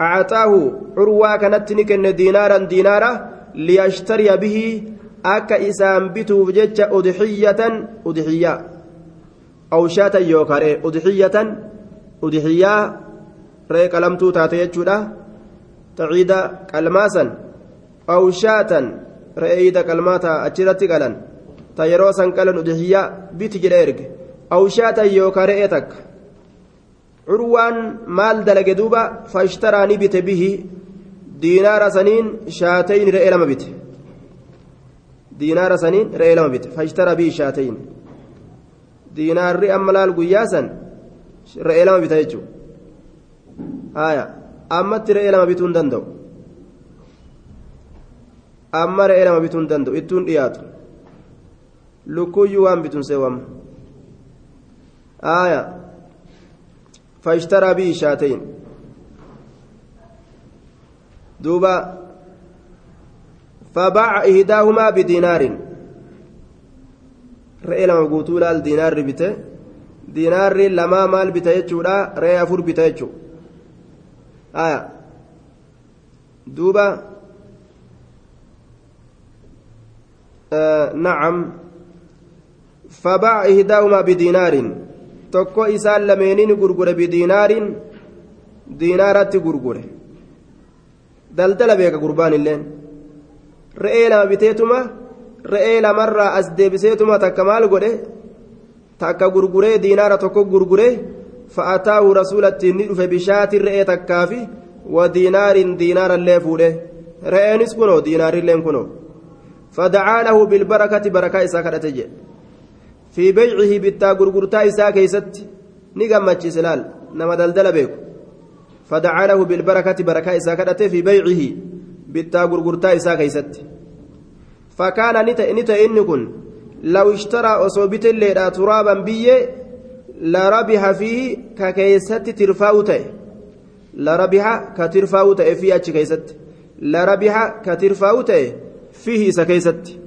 Speaker 1: أعطاه عروة كانت نكن دينارا دينارا ليشتري به. أكا إسام بتو جتش أضحية أضحية. أو شاة يوكاري أضحية أضحية. ريك لمتو تاتي تعيد كلماسا أو شاة re'eeyda qalmaata achirratti qalan ta yeroo san qalan udhiyyaa biti jedhe erge. Awshaatan yookaan re'ee takka. Curwaan maal dalage duuba? Fashtaraa ni bite bihi. Diinaara saniin shaatayin re'ee lama bite. Diinaara saniin re'ee lama bite. Fashtara bihi shaatayin diinaarri amma laal guyyaa san re'ee lama bita jechuudha. Ammatti re'ee lama bituu hin danda'u. amma re'ee lama bituun hin danda'u ittuun dhiyaatu. Lukkuyyuu waan bituunsee waamma aaya. Faashtaraa biyyi shaatayin duuba. Fabaaca ihdaahumaa bidiinaarin. Re'ee lama guutuu laal diinaarri bite. Diinaarri lamaa maal bita jechuudha? Re'ee afur bita jechuudha aaya. Duuba. nacam fabaa ihdaahumaa bidiinaarin tokko isaan lameenin gurgure bidiinaarin diinaaratti gurgure. Daldala beeka gurbaan illeen re'ee lama biteetuma re'ee lamarraa as deebiseetuma takka maal godhe? Takka gurguree diinaara tokko gurguree fa'ataahu rasuulatti ni dhufe bishaatiin re'ee takkaafi wa diinaariin diinaarallee fuudhe. Re'eenis kunoo diinaarilleen kunoo. فدعا له بالبركة بركة إساء كرتجي في بيعه بتا غرغرتا إساء كيست نقمت سلال نما دلدل بيكو. فدعا له بالبركة بركة إساء كرتي في بيعه بتا غرغرتا إساء كيست. فكان نتا إن كن لو اشترى أصوبت الليلة ترابا بيه لربح فيه ككيست ترفاوته. لربح كترفاوته في أتش كيست. لربح كترفاوته fiihi isa keeysatti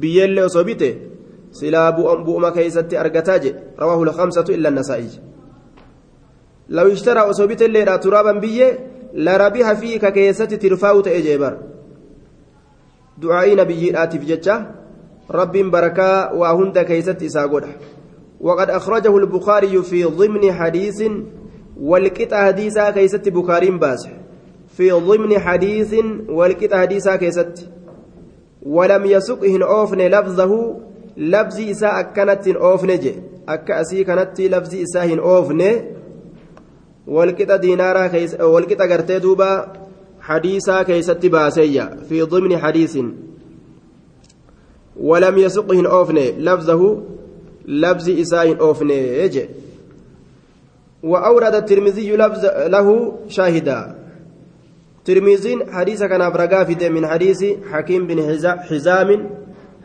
Speaker 1: biyyeellee osoo bite silaa bu'uma keeysatti argataa jedhe rawaahu lkamsatu illa annasaa'i law ishtaraa osoo biteilleedha turaaban biyyee larabiha fiihi ka keessatti tirfaa'u ta'e jee bar du'aa'ii nabiyyiidhaatiif jecha rabbiin barakaa waa hunda keeysatti isaa godha وقد أخرجه البخاري في ضمن حديث والقطع حديثا كيست بخاري باسح في ضمن حديث والكت حديثا كيست ولم يسقهن أوفن لفظه لفظ إساء كانت أوفن جي. أكا أسي كانت لفظ إساء أوفن. والكت دينارا كيس والكت قرتي دوبا حديثا كيست باسيا في ضمن حديث. ولم يسقهن أوفن لفظه لفظ إساء أوفن يجي وأورد الترمذي لفظ له شاهدا. ترمذين حديث كان أبرقافت من حديث حكيم بن حزام.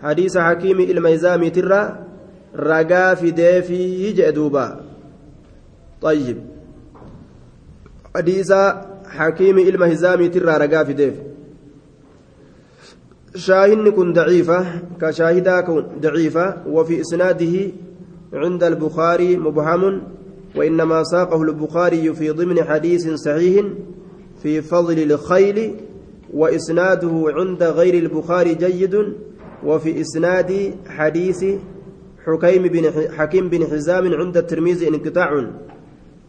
Speaker 1: حديث حكيم الميزامي ترى رقافت في جدوبا طيب. حديث حكيم المهزامي ترى رقافت شاهن كن ضعيفة كشاهدا كن ضعيفة وفي إسناده عند البخاري مبهم وإنما ساقه البخاري في ضمن حديث صحيح. في فضل الخيل وإسناده عند غير البخاري جيد وفي إسناد حديث حكيم بن حكيم بن حزام عند الترمذي انقطاع.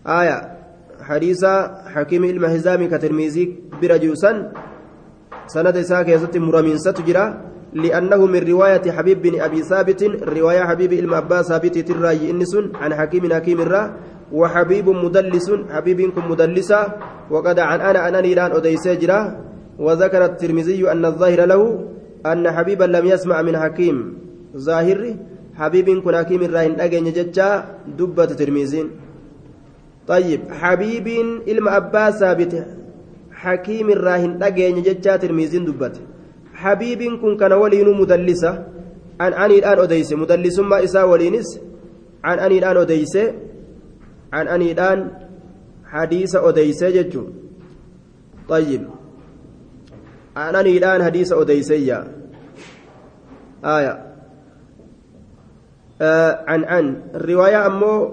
Speaker 1: آية حديث حكيم المهزام كترمذي برجوسا سند إساك يزت مرمين ستجرى لأنه من رواية حبيب بن أبي ثابت رواية حبيب المأبا ثابت تراي إنس عن حكيم حكيم الرا وحبيب مدلس حبيب كن مدلسا وقد عن أنا أنني الآن أديس جرا وذكر الترمذي أن الظاهر له أن حبيبا لم يسمع من حكيم. ظاهر حبيب كن حكيم الراهن أجن جتشا دبة ترمذين طيب حبيب إلما أبا ثابت حكيم الراهن أجن جتشا ترمذين دبة. حبيب كن كان ولين مدلسة عن أني الآن أديس مدلس ما إسا ولينس عن أني الآن أديس عن أنيدان حديث أديسة جتشو طيب عن أنيدان حديث أديسية آية آه عن عن الرواية أمو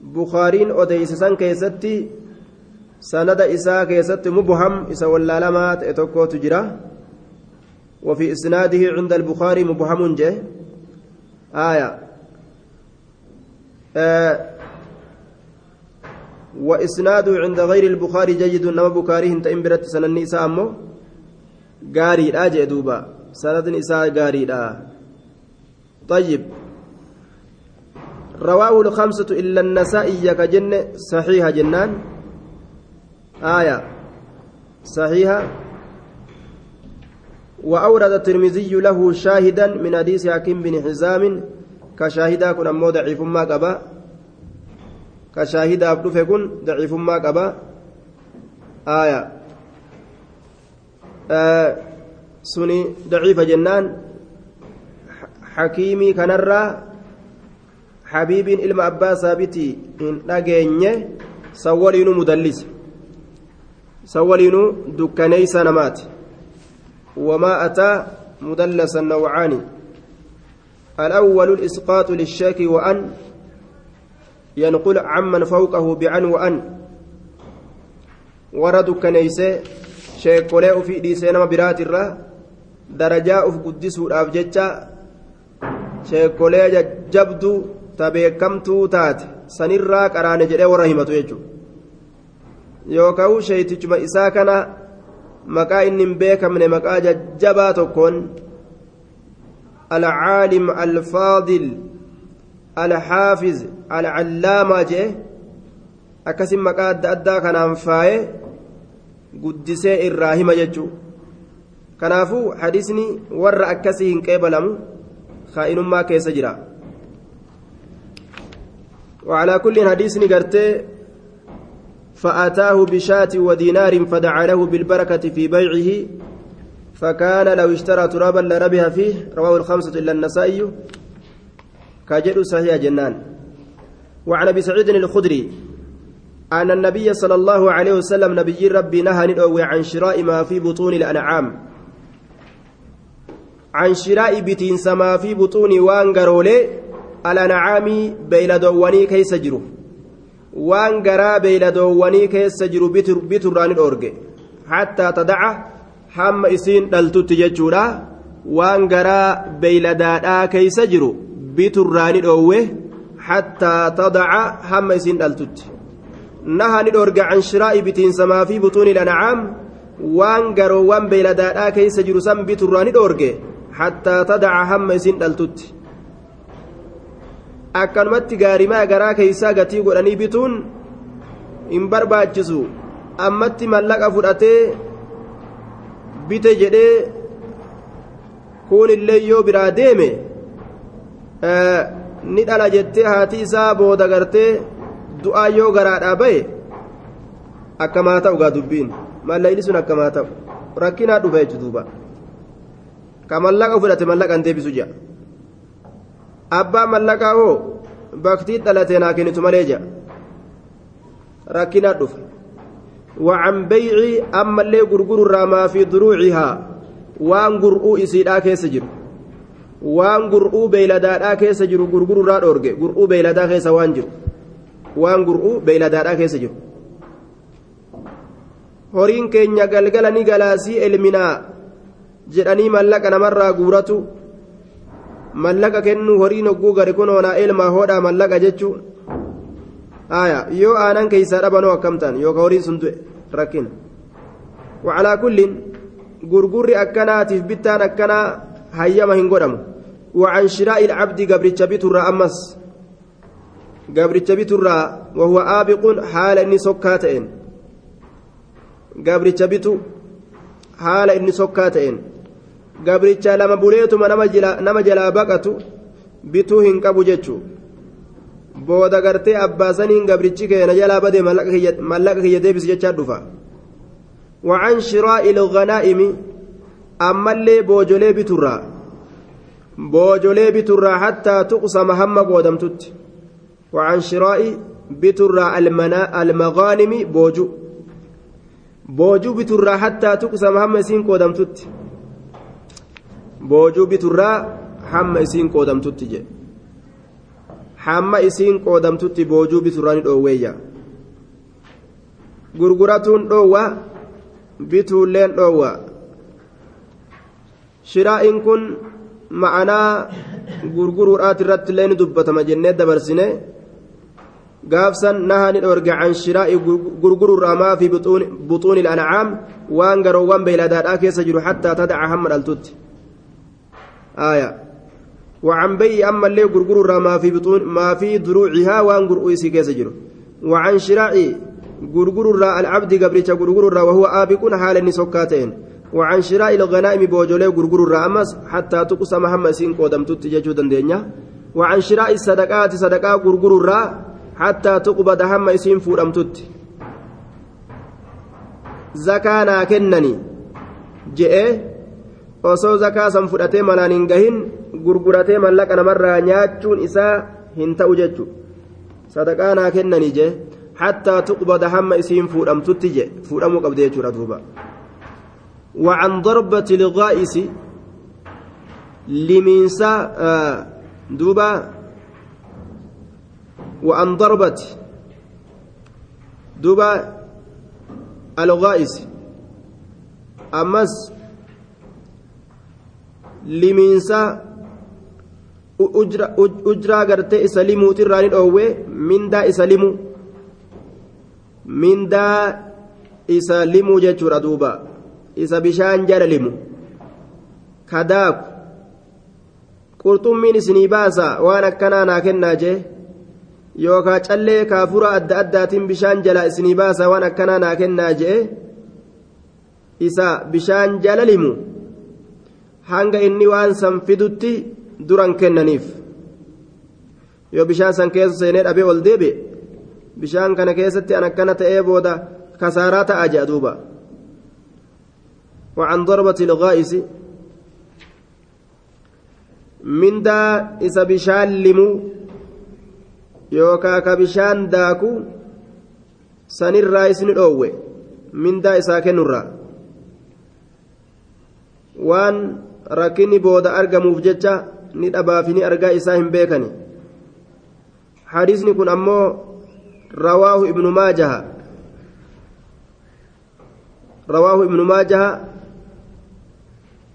Speaker 1: بخارين أديسسان كيستي سند إساء كيست مبهم إسا ولا لما تأتوكو تجرى وفي إسناده عند البخاري مبهم جه آية آه وإسناده عند غير البخاري جيد نما بخاري انت إمبرت سنن نساء أمو غاري لا جدوبا سند نساء غاري لا. طيب. رواه الخمسة إلا النسائي كجن صحيح جنان. آية. صحيحة. وأورد الترمذي له شاهدا من حديث حكيم بن حزام. كشاهدا كن أمو ضعيف ما قبا. Shaahidaaf dhufe kun daciifummaa qaba aaya suni daciifa jennaan hakiimii kanarraa habiibiin ilma abbaa saabitii hin dhageenye san waliinuu mudallise san waliinuu dukkaneeysa namaati wamaa ataa مدلس النوعان الأول الإسقاط للشاك وأن ينقل عمن فوقه بعن وأن. ورد كنيسة شيكولي في ديسينما برات الرا درجاء في قدس الأبجتة شيكولي جبدو تبيكمتو تات. سنرا قران جدي ورحمته يجو. yookaan sheeytichuma isaa kana maqaa inni hin beekamne maqaa jajjabaa tokkoon alcaalim alfaadil jee akkasin maqaa adda addaa kanaan faaye guddisee irraa hima jechuu kanaafuu hadisni warra akkasii hin qeebalamu kaa'inummaa keessa jira وعلى كل حديث قرتي فأتاه بشاة ودينار فدعا له بالبركة في بيعه فكان لو اشترى ترابا لربها فيه رواه الخمسة إلا النسائي كاجد صحيح جنان. وعن أبي سعيد الخدري أن النبي صلى الله عليه وسلم nabiyyi Rabbii نهى عن شراء ما في بطون الأنعام. عن شراء bituun ما في بطون waan garaalee الأنعام beeyladoowwanii keessa jiru. waan garaa beeyladoowwanii keessa jiru biturraan hin dhoorge hattaa tadaca hamma isiin dhaltutti jechuudha waan garaa beeyladaadhaa keessa jiru biturraan hin dhoowwe hattaa tadaca hamma isiin dhaltutti naha ni dhoorge can shiraa'i bitiinsa maa fi butuuni lancaam waan garoowwan beeyladaadhaa keeysa jiru san biturraa ni dhoorge hattaa tadaca hamma isin dhaltutti akkanumatti gaarimaa garaa keeysaa gatii godhanii bituun hin barbaachisu ammatti mallaqa fudhatee bite jedhee kun illee yoo biraa deeme ni dhala jettee haati isaa booda gartee du'aa yoo garaadhaa baye akkamaa ta'u gaa dubbiin mallayni sun akkamaa ta'u rakkinaa dhufa jechu duuba ka mallaqa fudhate mallaqan deebisu jedha abbaa mallaqaa hoo baktii dhalatee naa kennitu malee jedha rakkinaa dhufa وعن بيع أما اللي غرغر ما في دروعها وان غرؤو إسيدا كيس غرؤو بيلدادا كيس جرو غرغر را دورغي غرؤو بيلدا كيس وان جرو وان غرؤو بيلدادا كيس جرو horiin keenya galgala ni galaasii elminaa jedhanii mallaqa namarraa guuratu mallaqa kennuu horiin hogguu gari kunoonaa elmaa hodhaa mallaqa jechuu aya yoo aanan keeysaa dhabanoo akkam ta'an yookaan horiin sun du'e rakkina wacalaa kullin gurgurri akkanaatiif bittaan akkanaa hayyama hin godhamu وعن شراء العبد قبرتش بترى أمس قبرتش بترى وهو آبق حال إني سكاتين قبرتش بتو حال إني سكاتين قبرتش لما بوليتما نما جلا بقتو بتو هنكبو جتشو booda gartee abbaasaniin gabrichi keenya jalaa badee mallaqa kiyya deebisi jechaa dhufa wacan shiraa'i ilganaa'imi ammallee boojolee biturraa. Boojolee biturraa hattaa tuqsama hamma qoodamtutti. Wacan shiraa'i biturraa almagaanimi booju. Boojuu biturraa hattaa tuqsama hamma isiin qoodamtutti. Boojuu biturraa hamma isiin qoodamtutti jedhe hamma isiin qoodamtutti boojuu biturraa ni dhoowweeyya. Gurguratuun dhoowwa bituulleen dhoowwa shiraa'iin kun ma'anaa gurguruudhaati irratti illee ni dubbatama jennee dabarsine gaafsan naha ni dhoorge can shiraa'i gurgururraa maa fi buxuuni il'ancaam waan garoowwan beeyladaadhaa keessa jiru hattaa tadaca hamma dhaltutti aayaa وعن بيع أما اللي غرغر ما في بطون ما في دروعها وان غرؤيسي كيس جرو وعن شراء غرغر العبد قبرتش غرغر وهو آبق حال النسوكاتين وعن شراء الغنائم بوجولي غرغر أمس حتى تقسم هم سين قدم تتججو دندنيا وعن شراء الصدقات صدقاء غرغر حتى تقبض هم سين فورم تت زكانا كنني جئ osoo zakaa san fudhatee manaan hin gahin gurguratee mallaqa namarraa nyaachuun isaa hin ta'u jechuudha sadaqaa naa kennanii jee hattaa tuqbada hamma isiin fuudhamtutti je fuudhamuu qabdi jechuudha duuba وعن ضربة الغائس لمنسا دوبا وعن ضربة دوبا الغائس أمس limiinsa ujraa gartee isa limuutirraa ni dhoowwe mindaa isa limu mindaa isa limuu jechuudha duuba isa bishaan jala limu kadaaku qurxummiin isinii baasa waan akkanaa naa kennaa jee yookaa callee kaafura adda addaatiin bishaan jala isinii baasa waan akkanaa naa kennaa jee isa bishaan jala limu hanga inni waan san fidutti duran kennaniif yoo bishaan san keessa seenee dhabee ol deebi'e bishaan kana keessatti an akkana ta'ee booda kasaaraa ta'a jedha duuba وعن ضربة الغائس من دا إسا بشان لمو يوكا كبشان داكو سن الرئيس الأوي من دا إسا كنرا وان rakkinni booda argamuuf jecha ni dhabaafi ni argaa isaa hin beekani hadiisni kun ammoo rawaahu ibnu maajaha rawaahu ibnu maajaha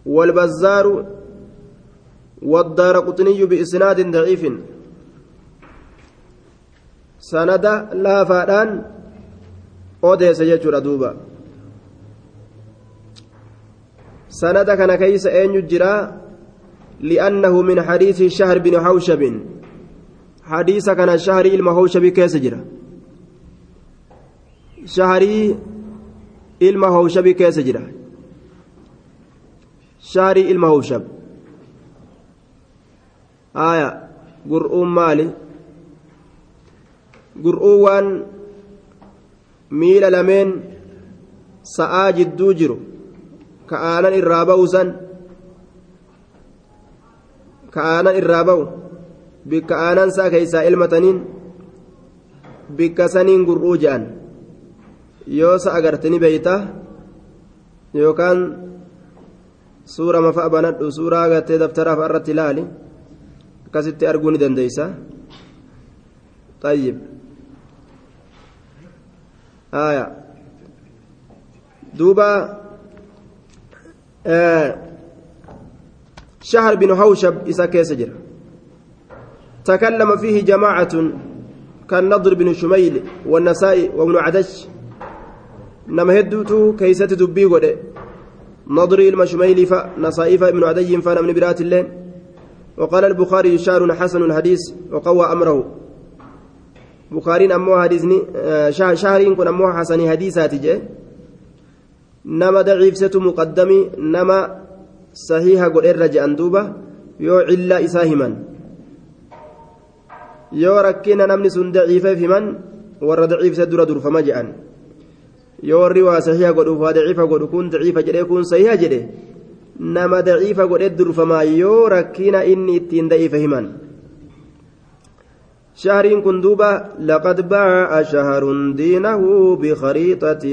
Speaker 1: والبزار والدار قطني بإسناد ضعيف سند لا فادان odeessa jechuudha duuba sanada kana keeysa eenyu jira li'annahu min hadiisi shahr bin hawshabin hadiisa kana shahrii ilma hawshabii keessa jira shahrii ilma hawshabii shahrii ilma hawshab aya gur'uun maali gur'uun waan miila lameen sa'aa jidduu jiru ka aanan irraa ba'u san ka aanan irraa ba'u bikka aanan saa keeysaa ilmataniin bikka saniin gur'uu je'an yoo sa agartani beeyta yookaan suura mafa'a banadhu suuraa agartee daftaraaf irratti ilaali. Akkasitti arguu ni dandeeysa آية دوبا آه شهر بن هوشب إسا كيسجر تكلم فيه جماعة كالنضر بن شميل والنسائي وابن عدش نما هدوتو كيسة دبي ودي نضري المشميل فنسائي فابن عدي فانا من برات اللين وقال البخاري شعر حسن الحديث وقوى أمره. بخارين أمو حديثني شهرين كن أمو حسني حديثات جي نما ضعيف ست مقدمي نما صحيح قل إرجع أندوبة. يو علا إساهما يو ركينا نمني سن ضعيف فيمن ور ضعيف سدر در فما جأن الروا صحيح قل أفا ضعيف قل كون ضعيف جدي كون صحيح جدي نما ضعيف قل إدر فما يو ركينا إني اتين ضعيف همان شهرين كندوبة لقد باع شهر دينه بخريطة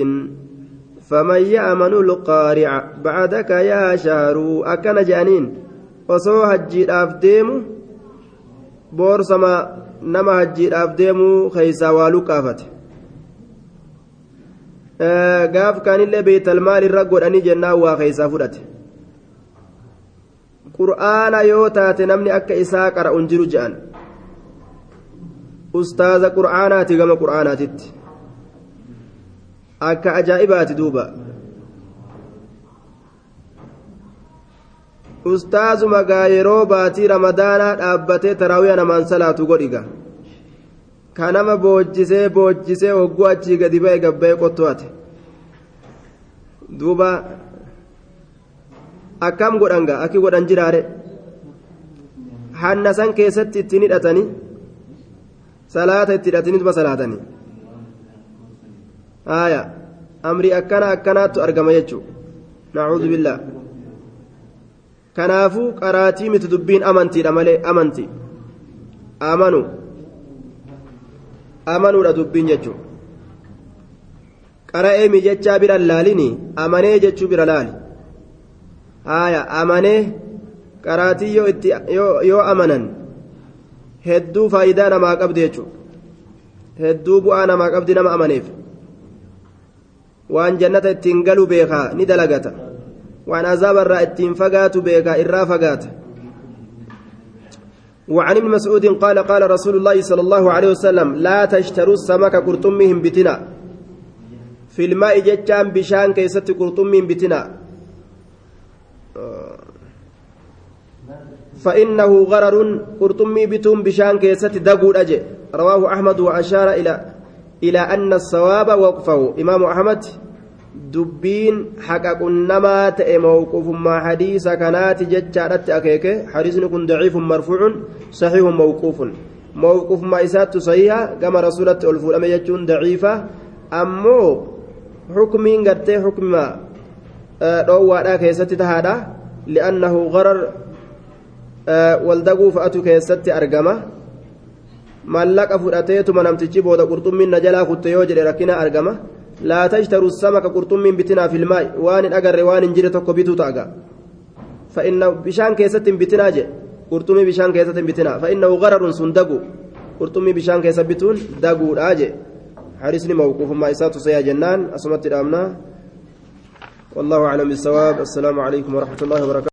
Speaker 1: فمن يأمن القارع بعدك يا شهر أكن جانين osoo hajjiidhaaf deemu boorsama nama hajjiidhaaf deemu keeysaa waa luqqaafate. Gaaf kaanillee beeytalmaal irra godhanii jennaan waa keeysaa fudhate. Qur'aana yoo taate namni akka isaa qara'u hin jiru je'an ustaaza qur'aanaati gama qur'aanaatitti. Akka ajaa'ibaati duuba. Ustaazuma gaa yeroo baatii ramadaanaa dhaabbatee taraawiya namaan salaatu godhiga ka nama boojjisee boojjisee hogguu achii gadi ba'e gabba'ee qotto'ate duuba akkam godhan gaa? Akki godhan jiraare. Hanna san keessatti ittiin hidhatanii salaata itti hidhatanii duba salaatanii. Haaya amrii akkana akkanaattu argama jechuu. Nacuudhu billaa kanaafuu qaraatii miti dubbiin amantiidha malee amanti. Amanu amanuudha dubbiin jechuu qara'eemi jechaa bira laalini? Amanee jechuu bira laali? Haaya amanee qaraatii yoo itti yoo amanan hedduu faayidaa namaa qabdi jechuudha. Hedduu bu'aa namaa qabdi nama amaneef. Waan jannata ittiin galu beekaa ni dalagata. Waan azaaba irraa ittiin fagaatu beekaa irraa fagaata وعن ابن مسعود قال قال رسول الله صلى الله عليه وسلم لا تشتروا السمك قرطمهم بتنا. في الماء جتان بشان كيست قرطمهم بتنا. فإنه غرر قرطمي بتم بشان كيست دقود أجي. رواه أحمد وأشار إلى إلى أن الصواب وقفه. إمام أحمد النما موقوف مع حديث كانت جتشارت أكيك حديث كن ضعيف مرفوع صحيح موقوف موقوف ما إسات صحيحة كما رسولة ألفو لم يجون ضعيفة أمو حكمين قرتي حكم ما روى كيست تهادا لأنه غرر waldaguu fa'atu keessatti argama. Mallaqa fudhateetuma namtichi booda qurxummiin na jalaa kutte yoo jedhe rakkina argama. Filmaa'i waan hin agarre waan hin jire tokko bituu ta'aga fa'inna bishaan keessatti hin bitinaa jedhe qurxummii bishaan keessatti hin bitinaa fa'innahu gararun sun dagu qurxummii bishaan keessa bituun daguudha jedhe حديثني موقوف ما إساته سيا جنان أسمت الأمنا والله أعلم بالصواب السلام عليكم ورحمة الله وبركاته